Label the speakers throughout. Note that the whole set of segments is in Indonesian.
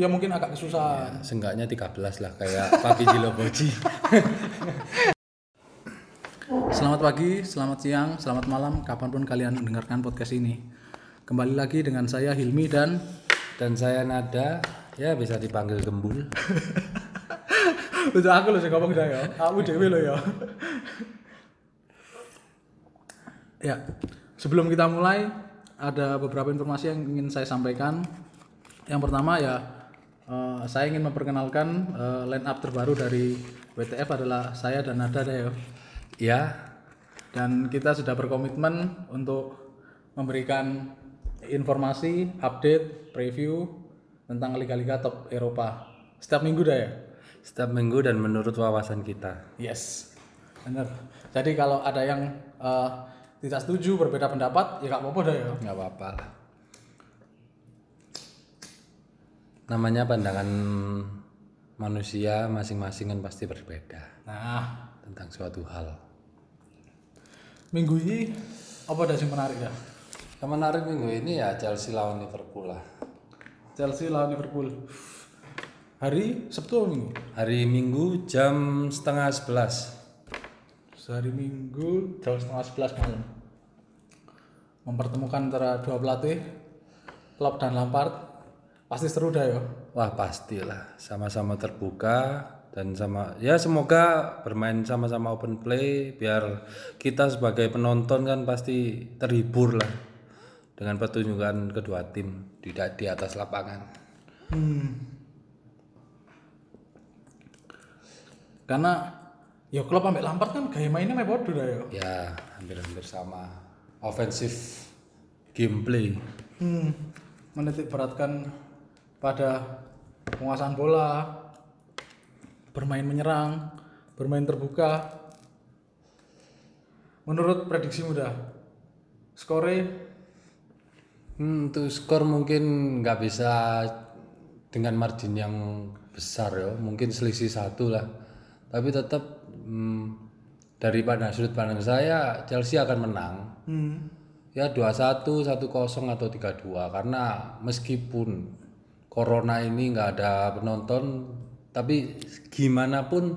Speaker 1: dia mungkin agak kesusahan.
Speaker 2: Seenggaknya 13 lah kayak Papi Jiloboji.
Speaker 1: Selamat pagi, selamat siang, selamat malam, kapan pun kalian mendengarkan podcast ini. Kembali lagi dengan saya Hilmi dan
Speaker 2: Dan saya Nada, ya bisa dipanggil Gembul.
Speaker 1: Itu aku loh yang ngomong dah ya. Aku dewe loh ya. ya, sebelum kita mulai ada beberapa informasi yang ingin saya sampaikan. Yang pertama ya, eh, saya ingin memperkenalkan eh, line up terbaru dari WTF adalah saya dan Nada dah ya.
Speaker 2: Ya,
Speaker 1: Dan kita sudah berkomitmen untuk memberikan informasi, update, preview tentang liga-liga top Eropa. Setiap minggu dah ya?
Speaker 2: setiap minggu dan menurut wawasan kita.
Speaker 1: Yes, benar. Jadi kalau ada yang eh, tidak setuju, berbeda pendapat, ya nggak apa-apa dah ya.
Speaker 2: nggak apa-apa lah. Namanya pandangan manusia masing-masing kan pasti berbeda
Speaker 1: Nah,
Speaker 2: tentang suatu hal.
Speaker 1: minggu ini apa ada yang menarik ya?
Speaker 2: Yang menarik minggu ini ya Chelsea lawan Liverpool lah.
Speaker 1: Chelsea lawan Liverpool. Hari Sabtu atau Minggu?
Speaker 2: Hari Minggu jam setengah sebelas.
Speaker 1: Hari Minggu jam setengah sebelas malam. Mempertemukan antara dua pelatih, Klopp dan Lampard. Pasti seru dah ya.
Speaker 2: Wah pastilah, sama-sama terbuka dan sama ya semoga bermain sama-sama open play biar kita sebagai penonton kan pasti terhibur lah dengan pertunjukan kedua tim di di atas lapangan.
Speaker 1: Karena ya Klopp sampai Lampard kan gaya mainnya main bodoh dah ya.
Speaker 2: Ya hampir-hampir sama. Offensive gameplay.
Speaker 1: Hmm, menitik beratkan pada penguasaan bola, bermain menyerang, bermain terbuka. Menurut prediksi muda, skore
Speaker 2: Hmm, untuk skor mungkin nggak bisa dengan margin yang besar ya, mungkin selisih satu lah. Tapi tetap hmm, dari pada sudut pandang saya Chelsea akan menang.
Speaker 1: hmm,
Speaker 2: Ya 2-1, 1-0 atau 3-2 karena meskipun corona ini nggak ada penonton, tapi gimana pun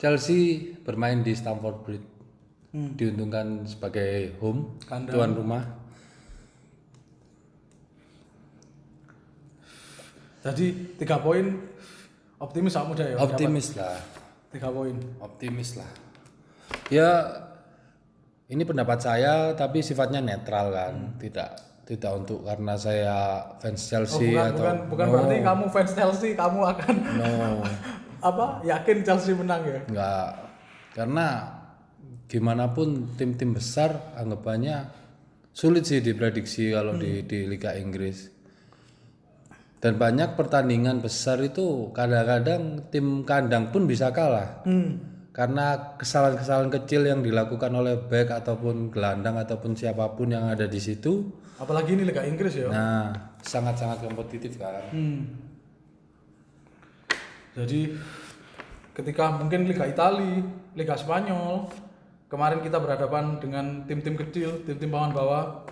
Speaker 2: Chelsea bermain di Stamford Bridge diuntungkan sebagai home
Speaker 1: Kandang.
Speaker 2: tuan rumah.
Speaker 1: jadi tiga poin optimis sama muda ya.
Speaker 2: Optimis lah,
Speaker 1: Tiga poin.
Speaker 2: optimis lah. Ya ini pendapat saya tapi sifatnya netral kan, tidak tidak untuk karena saya fans
Speaker 1: Oh,
Speaker 2: Chelsea
Speaker 1: bukan,
Speaker 2: atau
Speaker 1: bukan, bukan berarti kamu fans Chelsea, kamu akan
Speaker 2: no.
Speaker 1: Apa yakin Chelsea menang ya?
Speaker 2: nggak. Karena gimana pun tim-tim besar anggapannya sulit sih diprediksi kalau di di Liga Inggris. Dan banyak pertandingan besar itu kadang-kadang tim kandang pun bisa kalah.
Speaker 1: Hmm.
Speaker 2: Karena kesalahan-kesalahan kecil yang dilakukan oleh back ataupun gelandang ataupun siapa pun yang ada di situ
Speaker 1: Apalagi ini Liga Inggris ya.
Speaker 2: nah sangat-sangat kompetitif kan
Speaker 1: Hmm. Jadi ketika mungkin Liga Italia, Liga Spanyol, kemarin kita berhadapan dengan tim-tim kecil, tim-tim papan bawah,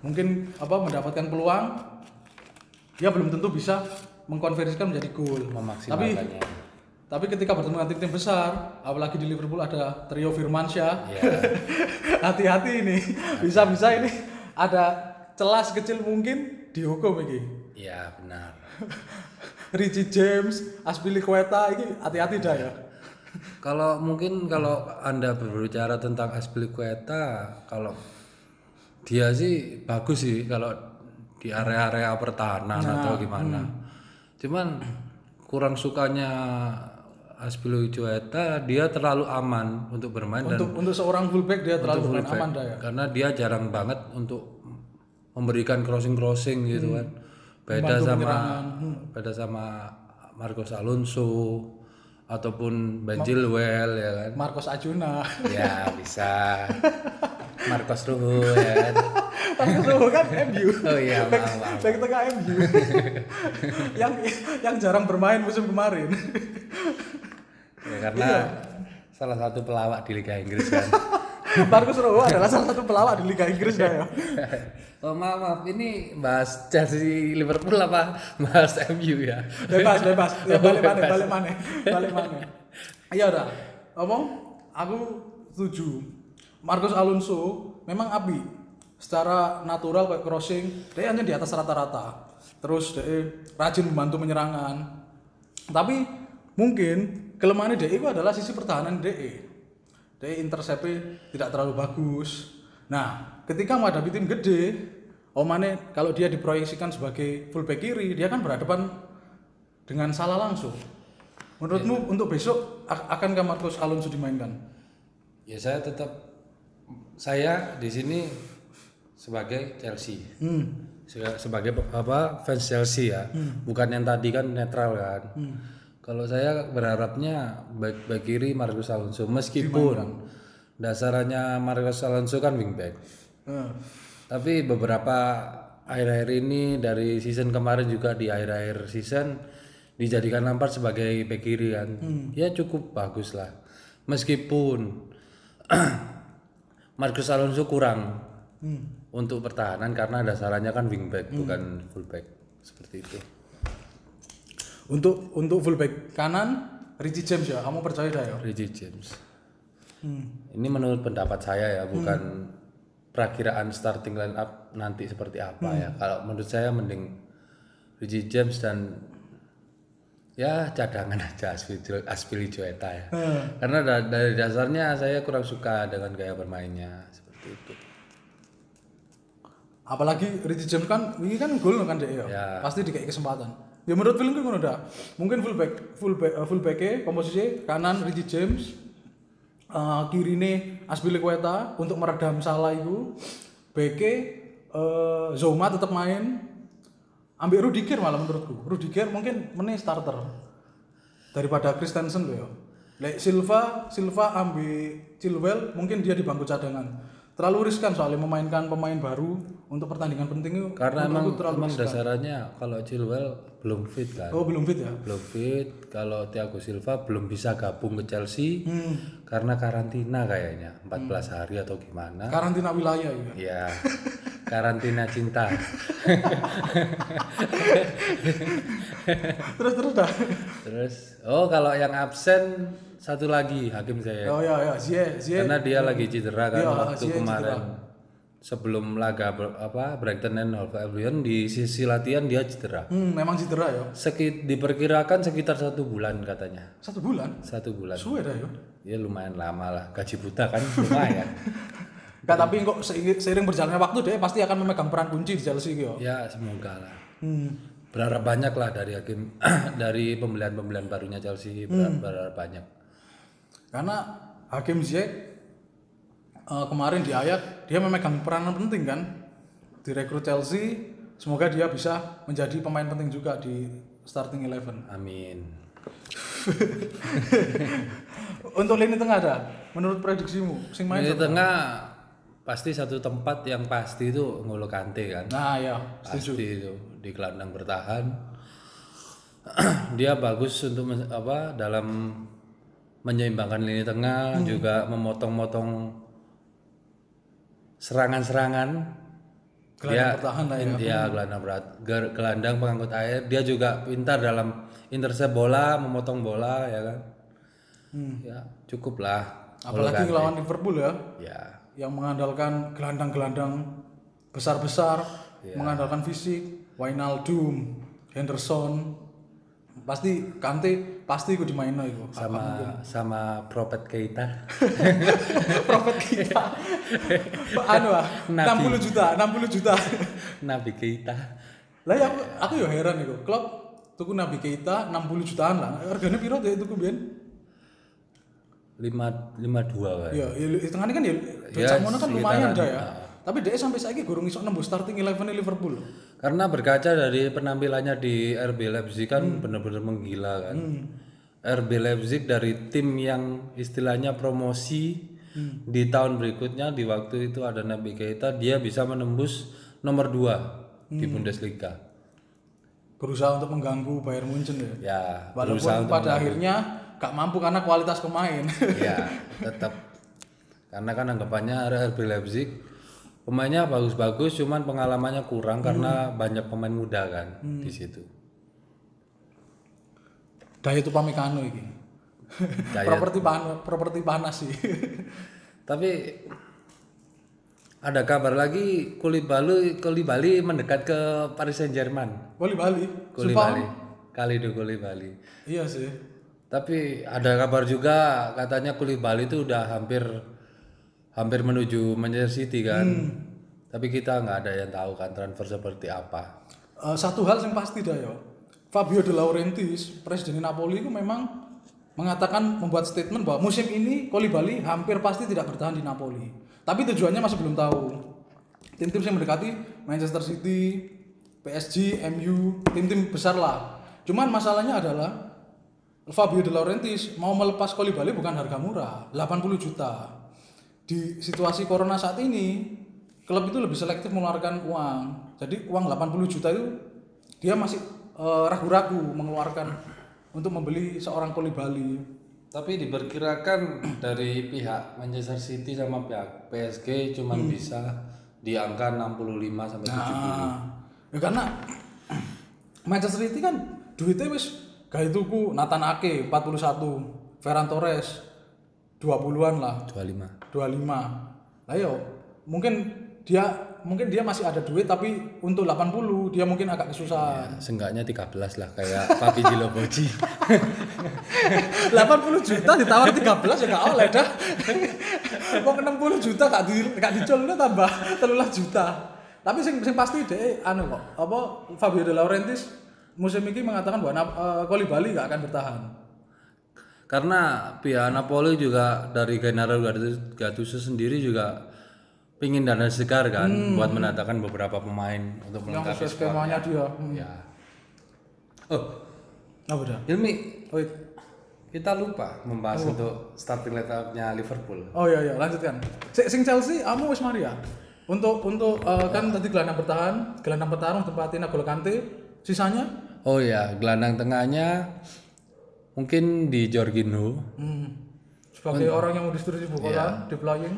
Speaker 1: mungkin apa mendapatkan peluang, ya belum tentu bisa mengkonversikan menjadi gol. Tapi tapi ketika bertemu dengan tim-tim besar, apalagi di Liverpool ada trio Firmansyah,
Speaker 2: ya
Speaker 1: hati-hati ini, bisa-bisa ini ada celah kecil mungkin dihukum ini.
Speaker 2: ya benar
Speaker 1: Richie James, Aspilicueta ini hati-hati dah ya.
Speaker 2: Kalau mungkin kalau Anda berbicara tentang Aspilicueta, kalau dia sih bagus sih kalau di area-area pertahanan atau gimana. Cuman kurang sukanya Aspilicueta dia terlalu aman untuk bermain dan
Speaker 1: Untuk untuk seorang fullback dia terlalu bermain aman dah ya.
Speaker 2: karena dia jarang banget untuk memberikan crossing-crossing gitu kan. Beda sama beda sama Marcos Alonso ataupun Ben Chilwell ya kan.
Speaker 1: Marcos Ajuna.
Speaker 2: Ya bisa. Marcos Ruhu ya kan.
Speaker 1: Marcos Rojo kan MU.
Speaker 2: Oh iya,
Speaker 1: Back,
Speaker 2: maaf, maaf.
Speaker 1: back tengah MU. yang yang jarang bermain musim kemarin.
Speaker 2: Ya, karena salah satu pelawak di Liga Inggris kan.
Speaker 1: Marcus Rojo adalah salah satu pelawak di Liga Inggris ya.
Speaker 2: Oh maaf, maaf, ini bahas Chelsea Liverpool apa bahas MU ya?
Speaker 1: Bebas, bebas. Ya, balik mana, balik mana, balik mana. Iya udah. Apa? Aku setuju. Marcus Alonso memang api. Secara natural kayak crossing, dia hanya di atas rata-rata. Terus dia rajin membantu menyerangan. Tapi mungkin kelemahan DE itu adalah sisi pertahanan DE. DE interceptnya tidak terlalu bagus. Nah, ketika menghadapi tim gede, Omane kalau dia diproyeksikan sebagai fullback kiri, dia kan berhadapan dengan salah langsung. Menurutmu untuk besok akankah Marcos Alonso dimainkan?
Speaker 2: Ya saya tetap saya di sini sebagai Chelsea.
Speaker 1: Hmm.
Speaker 2: Se- sebagai apa fans Chelsea ya. Bukan yang tadi kan netral kan. Kalau saya berharapnya back back kiri Marcos Alonso meskipun dasarnya Marcos Alonso kan wingback.
Speaker 1: Eh,
Speaker 2: Tapi beberapa akhir-akhir ini dari season kemarin juga di akhir-akhir season dijadikan Lampard sebagai back kiri kan. Ya cukup bagus lah. Meskipun Marcus Alonso kurang untuk pertahanan karena dasarnya kan wingback bukan fullback seperti itu.
Speaker 1: Untuk untuk fullback kanan Richie James ya, kamu percaya dah ya?
Speaker 2: Reggie James.
Speaker 1: Hmm.
Speaker 2: Ini menurut pendapat saya ya, bukan perakiraan starting line up nanti seperti apa ya. Kalau menurut saya mending Reggie James dan ya cadangan aja Aspili- Aspilicueta ya.
Speaker 1: Eh,
Speaker 2: Karena da- dari dasarnya saya kurang suka dengan gaya bermainnya seperti itu.
Speaker 1: apalagi Richie James kan ini kan gol kan dia ya.
Speaker 2: Ya.
Speaker 1: Pasti dikasih kesempatan. Ya menurut film ngono dah. Mungkin fullback fullback uh, fullback komposisi kanan Richie James eh kirine Aspilicueta untuk meredam salah itu. Beke eh Zoma tetap main. Ambil Rudiger malah menurutku. Rudiger mungkin meneh starter daripada Christensen loh ya. Lek Silva, Silva ambil Chilwell mungkin dia di bangku cadangan. Terlalu riskan soalnya memainkan pemain baru untuk pertandingan penting itu.
Speaker 2: Karena emang,
Speaker 1: terlalu
Speaker 2: emang
Speaker 1: riskan.
Speaker 2: kalau Chilwell belum fit kan.
Speaker 1: Oh belum fit ya?
Speaker 2: Belum fit. Kalau Thiago Silva belum bisa gabung ke Chelsea
Speaker 1: Hmm.
Speaker 2: karena karantina kayaknya 14 hari atau gimana.
Speaker 1: Karantina wilayah ya.
Speaker 2: Ya, karantina cinta.
Speaker 1: terus terus dah.
Speaker 2: Terus, oh kalau yang absen satu lagi hakim saya.
Speaker 1: Oh ya ya, Zie, Zie.
Speaker 2: Karena dia lagi cedera kan
Speaker 1: Iya,
Speaker 2: waktu
Speaker 1: Ziyech
Speaker 2: kemarin. Sebelum laga apa Brighton and Hove Albion di sisi latihan dia cedera.
Speaker 1: Hmm, memang cedera ya.
Speaker 2: Sekit diperkirakan sekitar satu bulan katanya.
Speaker 1: Satu bulan.
Speaker 2: Satu bulan.
Speaker 1: Suwe dah ya.
Speaker 2: Ya lumayan lama lah. Gaji buta kan lumayan.
Speaker 1: Enggak, tapi kok seiring, berjalannya waktu dia pasti akan memegang peran kunci di Chelsea gitu.
Speaker 2: ya semoga lah.
Speaker 1: Hmm.
Speaker 2: Berharap banyak lah dari hakim dari pembelian-pembelian barunya Chelsea berharap, berharap banyak.
Speaker 1: Karena Hakim Ziyech eh, kemarin di Ayak dia memegang peranan penting kan direkrut Chelsea. Semoga dia bisa menjadi pemain penting juga di starting eleven.
Speaker 2: Amin.
Speaker 1: Untuk lini tengah ada, menurut prediksimu, sing main siapa?
Speaker 2: tengah pasti satu tempat yang pasti itu Ngolo Kante kan.
Speaker 1: Nah ya,
Speaker 2: Pasti itu di gelandang bertahan. Dia bagus untuk apa dalam menyeimbangkan lini tengah, juga memotong-motong serangan-serangan.
Speaker 1: gelandang bertahan lah ya.
Speaker 2: Dia gelandang berat, ger- gelandang pengangkut air. Dia juga pintar dalam intercept bola, memotong bola ya kan. Ya, cukup lah.
Speaker 1: Apalagi ngelawan Liverpool ya,
Speaker 2: Ya,
Speaker 1: yang mengandalkan gelandang-gelandang besar-besar, mengandalkan fisik, Wijnaldum, Henderson, pasti Kante pasti ikut dimainin itu.
Speaker 2: sama sama Propet Keita.
Speaker 1: Profit kita. anu ah, 60 juta, 60 juta.
Speaker 2: Nabi Keita.
Speaker 1: Lah ya aku aku ya heran iku. Klub tuku Nabi Keita 60 jutaan lah. Harganya piro deh tuku biyen?
Speaker 2: lima lima dua kan
Speaker 1: Ya, ya tengahnya kan ya
Speaker 2: Ya,
Speaker 1: sakmono kan lumayan dah ya. Tapi dia sampai saiki gurung iso nembus starting eleven Liverpool.
Speaker 2: karena berkaca dari penampilannya di RB Leipzig kan benar-benar menggila kan. RB Leipzig dari tim yang istilahnya promosi di tahun berikutnya di waktu itu ada Nabi Keita dia bisa menembus nomor 2 di Bundesliga.
Speaker 1: Berusaha untuk mengganggu Bayern Munchen ya.
Speaker 2: ya
Speaker 1: Walaupun pada akhirnya gak mampu karena kualitas pemain.
Speaker 2: ya tetap Karena kan anggapannya RB Leipzig pemainnya bagus-bagus, cuman pengalamannya kurang karena banyak pemain muda kan di situ.
Speaker 1: Daya itu pamikano.
Speaker 2: Daya-
Speaker 1: properti panas, properti panas sih.
Speaker 2: Tapi ada kabar lagi Koulibaly Koulibaly mendekat ke Paris Saint Germain.
Speaker 1: Bali Bali.
Speaker 2: Koulibaly, Kalido Koulibaly.
Speaker 1: Iya sih.
Speaker 2: Tapi ada kabar juga katanya Koulibaly itu udah hampir hampir menuju Manchester City kan. Tapi kita nggak ada yang tahu kan transfer seperti apa.
Speaker 1: Eh, satu hal yang pasti dah ya. Fabio De Laurentiis, presiden Napoli itu memang mengatakan membuat statement bahwa musim ini Koulibaly hampir pasti tidak bertahan di Napoli. Tapi tujuannya masih belum tahu. Tim-tim yang mendekati Manchester City, PSG, MU, tim-tim besar lah. Cuman masalahnya adalah Fabio De Laurentiis mau melepas Koulibaly bukan harga murah, 80 juta. Di situasi corona saat ini, klub itu lebih selektif mengeluarkan uang. Jadi uang 80 juta itu dia masih eh, ragu-ragu mengeluarkan untuk membeli seorang Koulibaly.
Speaker 2: Tapi diperkirakan dari pihak Manchester City sama pihak PSG cuman bisa di angka 65 sampai 70.
Speaker 1: Nah, ya karena Manchester City kan duitnya wis gawe tuku Nathan Ake 41, Ferran Torres 20-an lah.
Speaker 2: 25.
Speaker 1: 25. Ayo, mungkin dia mungkin dia masih ada duit tapi untuk 80 dia mungkin agak kesusahan.
Speaker 2: Ya, seenggaknya 13 lah kayak Papi Jiloboji.
Speaker 1: 80 juta ditawar 13 ya gak oleh dah. Mau 60 juta gak di gak diculnya tambah 13 juta. Tapi sing sing pasti deh anu kok, apa Fabio De Laurentiis musim ini mengatakan bahwa Nap- eh, Koulibaly gak akan bertahan.
Speaker 2: Karena pihak Napoli juga dari Gennaro Gattuso sendiri juga pingin dana segar kan buat mendatangkan beberapa pemain untuk
Speaker 1: Yang
Speaker 2: melengkapi
Speaker 1: sesuai skemanya dia. Hmm.
Speaker 2: Ya. Oh,
Speaker 1: Apa dah?
Speaker 2: Hilmi,
Speaker 1: Oh, iya.
Speaker 2: kita lupa membahas untuk starting lineup-nya Liverpool.
Speaker 1: Oh iya iya, lanjutkan. Si- Sing Chelsea, kamu wis Maria. Untuk untuk eh, kan tadi gelandang bertahan, gelandang bertahan tempatin N'Golo Kante, sisanya
Speaker 2: Oh ya, gelandang tengahnya mungkin di Jorginho,
Speaker 1: hmm, sebagai orang yang mau distribusi bola, di playing.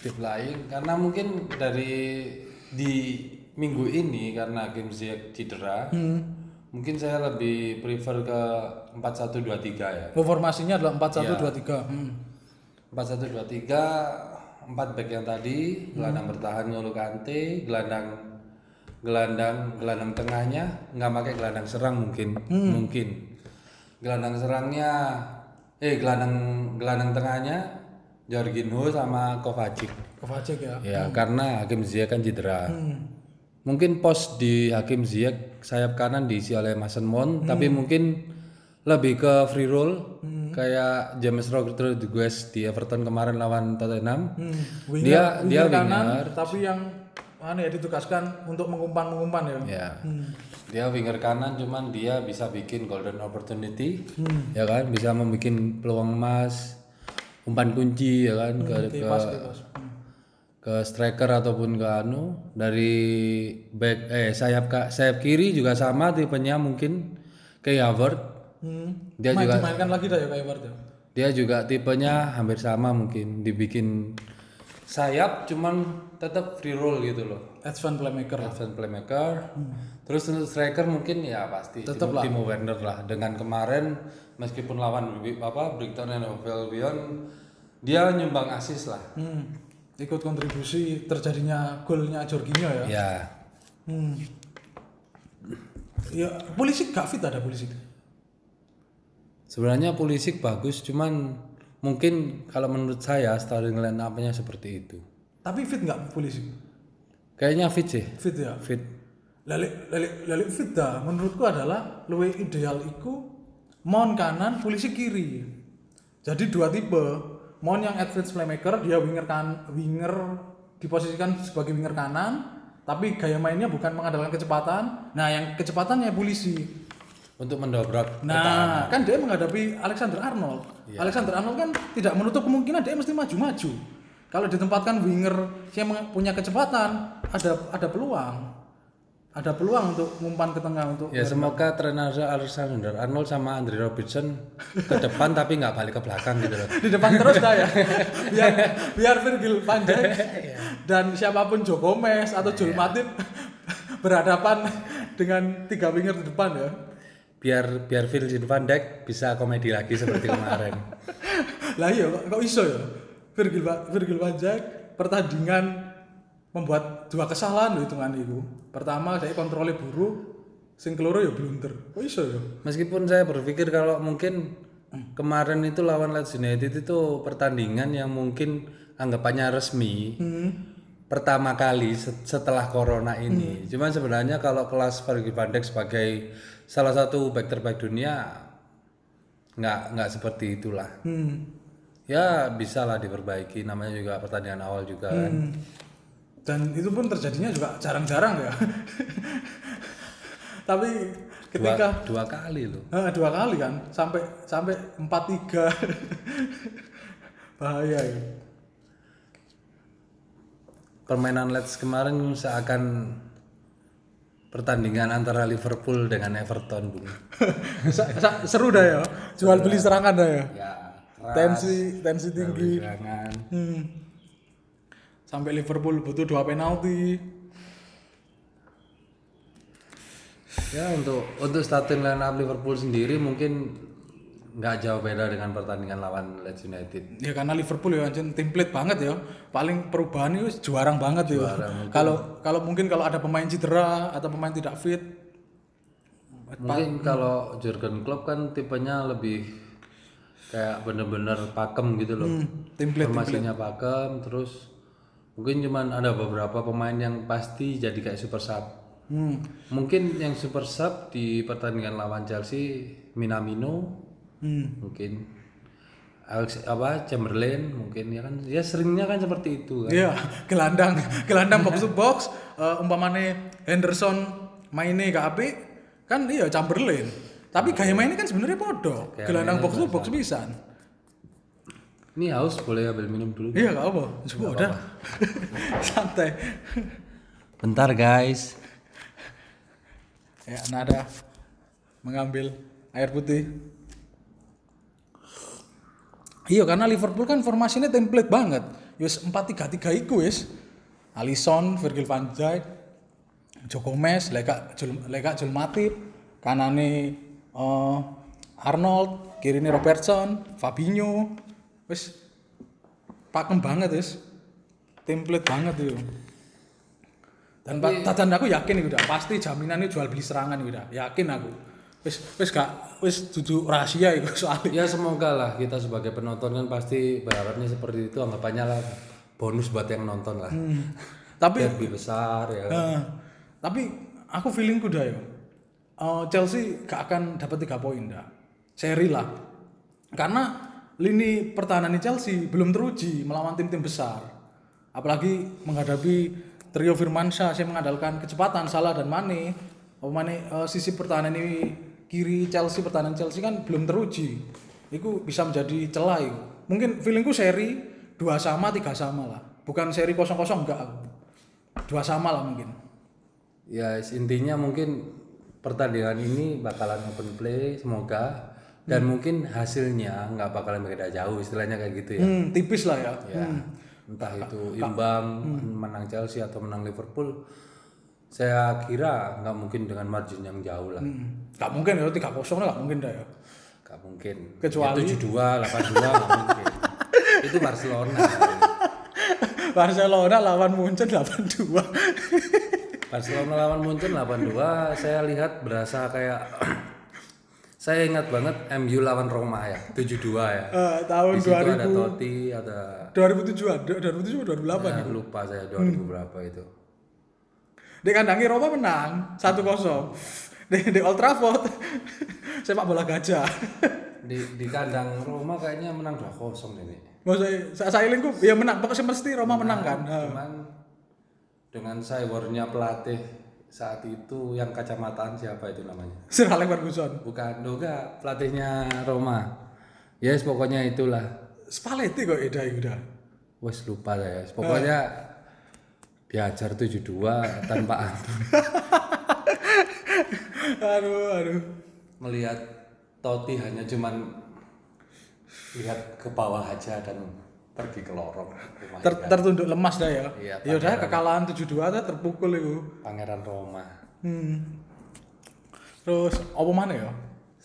Speaker 2: di flying karena mungkin dari di minggu ini karena game Ziyech cedera, mungkin saya lebih prefer ke 4123 ya.
Speaker 1: Oh, formasinya adalah 4-1-2-3. Hmm.
Speaker 2: 4123 empat back yang tadi, gelandang bertahan N'Golo Kante, gelandang gelandang gelandang tengahnya nggak pakai gelandang serang mungkin mungkin gelandang serangnya. Eh gelandang gelandang tengahnya Jorginho sama Kovacic.
Speaker 1: Kovacic ya.
Speaker 2: ya karena Hakim Ziyech kan cedera. Mungkin pos di Hakim Ziyech sayap kanan diisi oleh Mason Mount tapi mungkin lebih ke free roll. Kayak James Rodriguez di Everton kemarin lawan Tottenham.
Speaker 1: Hmm.
Speaker 2: dia dia
Speaker 1: kanan,
Speaker 2: winger.
Speaker 1: tapi yang anu ya ditugaskan untuk mengumpan-mengumpan ya.
Speaker 2: ya dia winger kanan cuman dia bisa bikin golden opportunity ya kan bisa membuat peluang emas umpan kunci ya kan ke, ke
Speaker 1: pas. Hmm.
Speaker 2: ke striker ataupun ke anu dari back eh sayap ka- sayap kiri juga sama tipenya mungkin kayak Havertz
Speaker 1: Hmm.
Speaker 2: dia
Speaker 1: Main,
Speaker 2: juga
Speaker 1: dimainkan lagi dah ya kayak ya.
Speaker 2: dia juga tipenya hampir sama mungkin dibikin sayap cuman tetap free roll gitu loh
Speaker 1: Advance playmaker.
Speaker 2: advance playmaker terus untuk striker mungkin ya pasti
Speaker 1: Tetep
Speaker 2: Timo, Timo Werner lah dengan kemarin meskipun lawan apa Brighton and Hove Albion dia nyumbang asis lah
Speaker 1: Hmm. Ikut kontribusi terjadinya golnya Jorginho ya.
Speaker 2: ya
Speaker 1: Hmm. Ya, polisi gak fit ada polisi.
Speaker 2: sebenarnya Pulisic bagus cuman mungkin kalau menurut saya starting line up-nya seperti itu
Speaker 1: Tapi fit nggak polisi?
Speaker 2: kayaknya fit sih
Speaker 1: Fit ya.
Speaker 2: fit
Speaker 1: Lalik lalik lalik fit dah. Menurutku adalah luwe ideal iku mon kanan, polisi kiri. Jadi dua tipe. Mon yang advance playmaker, dia winger kan winger diposisikan sebagai winger kanan, tapi gaya mainnya bukan mengandalkan kecepatan. Nah, yang kecepatannya polisi.
Speaker 2: Untuk mendobrak
Speaker 1: Nah, kan dia menghadapi Alexander Arnold. Alexander Arnold kan tidak menutup kemungkinan dia mesti maju-maju. Kalau ditempatkan winger yang punya kecepatan, ada ada peluang. ada peluang untuk ngumpan ke tengah untuk
Speaker 2: Ya semoga trainer Alexander Arnold sama Andre Robertson ke depan tapi nggak balik ke belakang gitu loh.
Speaker 1: di depan terus dah ya biar biar Virgil van Dijk dan siapa pun Joe Gomez atau Joel Matip berhadapan dengan tiga winger di depan ya
Speaker 2: Biar biar Virgil van Dijk bisa komedi lagi seperti kemarin.
Speaker 1: lah iya kok, kok iso ya? Virgil Virgil van Dijk pertandingan membuat dua kesalahan loh hitungan itu. Pertama saya kontrolnya buruk sing keloro ya blunder. Kok iso ya?
Speaker 2: Meskipun saya berpikir kalau mungkin kemarin itu lawan Leeds United itu pertandingan yang mungkin anggapannya resmi pertama kali set- setelah corona ini. Cuman sebenarnya kalau kelas Virgil van Dijk sebagai salah satu back terbaik dunia nggak nggak seperti itulah.
Speaker 1: hmm.
Speaker 2: Ya bisa lah diperbaiki. Namanya juga pertandingan awal juga kan.
Speaker 1: Hmm. dan itu pun terjadinya juga jarang-jarang ya tapi
Speaker 2: Dua,
Speaker 1: ketika
Speaker 2: dua kali loh.
Speaker 1: Ah, dua kali kan sampai sampai empat tiga bahaya ya
Speaker 2: Permainan Leeds kemarin seakan pertandingan antara Liverpool dengan Everton, Bung.
Speaker 1: Seru dah ya jual beli serangan dah ya
Speaker 2: Ya,
Speaker 1: tensi tensi tinggi
Speaker 2: serangan.
Speaker 1: Hmm. sampai Liverpool butuh dua penalti
Speaker 2: Ya untuk untuk starting line up Liverpool sendiri mungkin nggak jauh beda dengan pertandingan lawan Leeds United.
Speaker 1: ya karena Liverpool ya anjing template banget ya paling perubahan itu juarang banget ya kalau kalau mungkin kalau ada pemain cedera atau pemain tidak fit
Speaker 2: Mungkin kalau Jurgen Klopp kan tipenya lebih kayak bener-bener pakem gitu loh.
Speaker 1: hmm, template
Speaker 2: Formasinya pakem terus mungkin cuman ada beberapa pemain yang pasti jadi kayak super sub.
Speaker 1: hmm.
Speaker 2: Mungkin yang super sub di pertandingan lawan Chelsea Minamino
Speaker 1: Hmm.
Speaker 2: mungkin Alex apa Chamberlain mungkin ya kan ya seringnya kan seperti itu kan.
Speaker 1: Iya, gelandang, gelandang box to box, eh, umpamane Henderson mainnya gak apik, kan iya Chamberlain. Tapi gaya mainnya kan sebenarnya podo. Gelandang box to box bisa.
Speaker 2: Ini haus boleh ambil minum dulu.
Speaker 1: Iya gak apa, coba udah. Santai.
Speaker 2: Bentar guys.
Speaker 1: Ya, nada mengambil air putih. Iya, karena Liverpool kan formasinya template banget. Yus 4-3-3 iku wis. Alisson, Virgil van Dijk, Joe Gomez, Leka Jul, Leka Jul Matip, kanane eh, Arnold, kirine Robertson, Fabinho. Wis pakem banget wis. Template banget itu. Dan Pak Tatan aku yakin itu udah pasti jaminannya jual beli serangan itu udah yakin aku. Wis wis gak wis dudu rahasia itu soalnya.
Speaker 2: Ya semoga lah kita sebagai penonton kan pasti berharapnya seperti itu anggapannya lah bonus buat yang nonton lah.
Speaker 1: Tapi
Speaker 2: Derby besar ya.
Speaker 1: eh, tapi aku feelingku dah ya. eh, Chelsea gak akan dapat tiga poin dah. Seri lah. Karena lini pertahanan Chelsea belum teruji melawan tim-tim besar. Apalagi menghadapi trio Firmansyah yang mengandalkan kecepatan Salah dan Mane. Oh, Mane eh, sisi pertahanan ini kiri Chelsea pertahanan Chelsea kan belum teruji. Itu bisa menjadi celah itu. Mungkin feelingku seri dua sama tiga sama lah. Bukan seri kosong kosong enggak aku. Dua sama lah mungkin.
Speaker 2: Ya intinya mungkin pertandingan ini bakalan open play semoga dan mungkin hasilnya nggak bakalan beda jauh istilahnya kayak gitu ya.
Speaker 1: Hmm, tipis lah ya.
Speaker 2: Ya, entah itu imbang, menang Chelsea atau menang Liverpool, saya kira nggak mungkin dengan margin yang jauh lah.
Speaker 1: Hmm. Mungkin ya tiga kosong gak mungkin dah ya.
Speaker 2: Nggak mungkin.
Speaker 1: Kecuali-
Speaker 2: tujuh dua, delapan dua nggak mungkin. itu Barcelona.
Speaker 1: Barcelona lawan Munchen 82.
Speaker 2: Barcelona lawan Munchen 8-2, saya lihat berasa kayak saya ingat banget MU lawan Roma ya, 7-2 ya.
Speaker 1: Eh, tahun
Speaker 2: Di situ ada
Speaker 1: 2000
Speaker 2: Totti, ada
Speaker 1: 2007 ada 2007 2008
Speaker 2: ya, lupa saya 2000 berapa itu.
Speaker 1: Di kandangnya Roma menang 1-0. Di, di Old Trafford sepak bola gajah.
Speaker 2: Di di kandang Roma kayaknya menang 2-0 ini.
Speaker 1: Maksudnya saya saya lingkup ya menang pokoknya mesti Roma menang kan. Eh,
Speaker 2: Cuman dengan cybernya pelatih saat itu yang kacamataan siapa itu namanya?
Speaker 1: Sir Alex Ferguson.
Speaker 2: Bukan Doga, pelatihnya Roma. Yes, pokoknya itulah.
Speaker 1: Spalletti kok Eda udah.
Speaker 2: Wes lupa saya. Pokoknya diajar 72 tanpa ampun.
Speaker 1: aduh, aduh.
Speaker 2: melihat Totti hanya cuman lihat ke bawah aja dan pergi ke lorong rumah
Speaker 1: Ter- tertunduk lemas dah ya.
Speaker 2: Iya,
Speaker 1: ya udah kekalahan 7-2 dah terpukul itu.
Speaker 2: Pangeran Roma
Speaker 1: Hmm. Terus apa mana ya?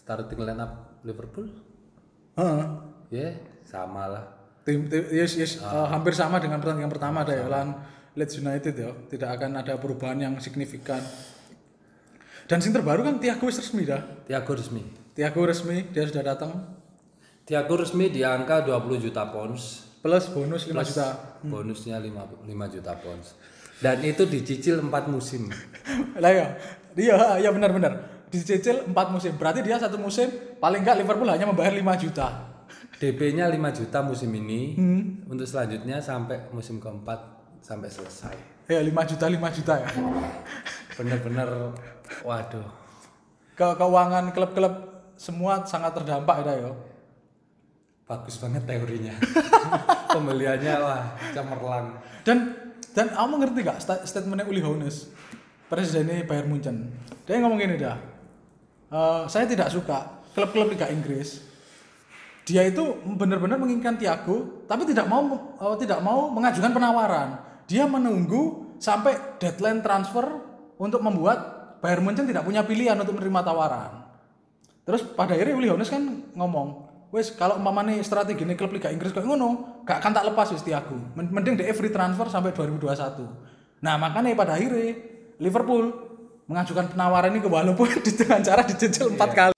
Speaker 2: starting line up Liverpool
Speaker 1: Heeh.
Speaker 2: ya sama lah
Speaker 1: Tim, tim yes, yes, eh, hampir sama dengan pertandingan pertama ada ya lawan Leeds United ya. Tidak akan ada perubahan yang signifikan. Dan sing terbaru kan Thiago wis resmi dah.
Speaker 2: Thiago resmi
Speaker 1: Thiago resmi dia sudah datang
Speaker 2: Thiago resmi di angka 20 juta pounds
Speaker 1: plus bonus 5 juta.
Speaker 2: bonusnya 5, 5 juta pounds dan itu dicicil 4 musim
Speaker 1: lah ya. Iya, ya benar-benar. Dicicil 4 musim. Berarti dia satu musim paling enggak Liverpool hanya membayar 5 juta.
Speaker 2: DP-nya 5 juta musim ini untuk selanjutnya sampai musim keempat sampai selesai
Speaker 1: Ya 5 juta 5 juta ya.
Speaker 2: bener-bener waduh
Speaker 1: Ke keuangan klub-klub semua sangat terdampak ya. ya.
Speaker 2: bagus banget teorinya pembeliannya wah cemerlang
Speaker 1: Dan dan kamu ngerti gak sta- statementnya Uli Hoeneß presidennya Bayern Munchen dia ngomong gini dah "Eh, saya tidak suka klub-klub Liga Inggris dia itu benar-benar menginginkan Thiago tapi tidak mau eh, tidak mau mengajukan penawaran dia menunggu sampai deadline transfer untuk membuat Bayern Munchen tidak punya pilihan untuk menerima tawaran Terus pada akhirnya Uli Hoeneß kan ngomong, wes kalau umpamane strategi ini klub Liga Inggris kayak ngono, gak akan tak lepas wis. Men- Mending dia free transfer sampai 2021. Nah, makanya pada akhirnya Liverpool mengajukan penawaran ini ke walaupun di dengan cara dicicil empat kali.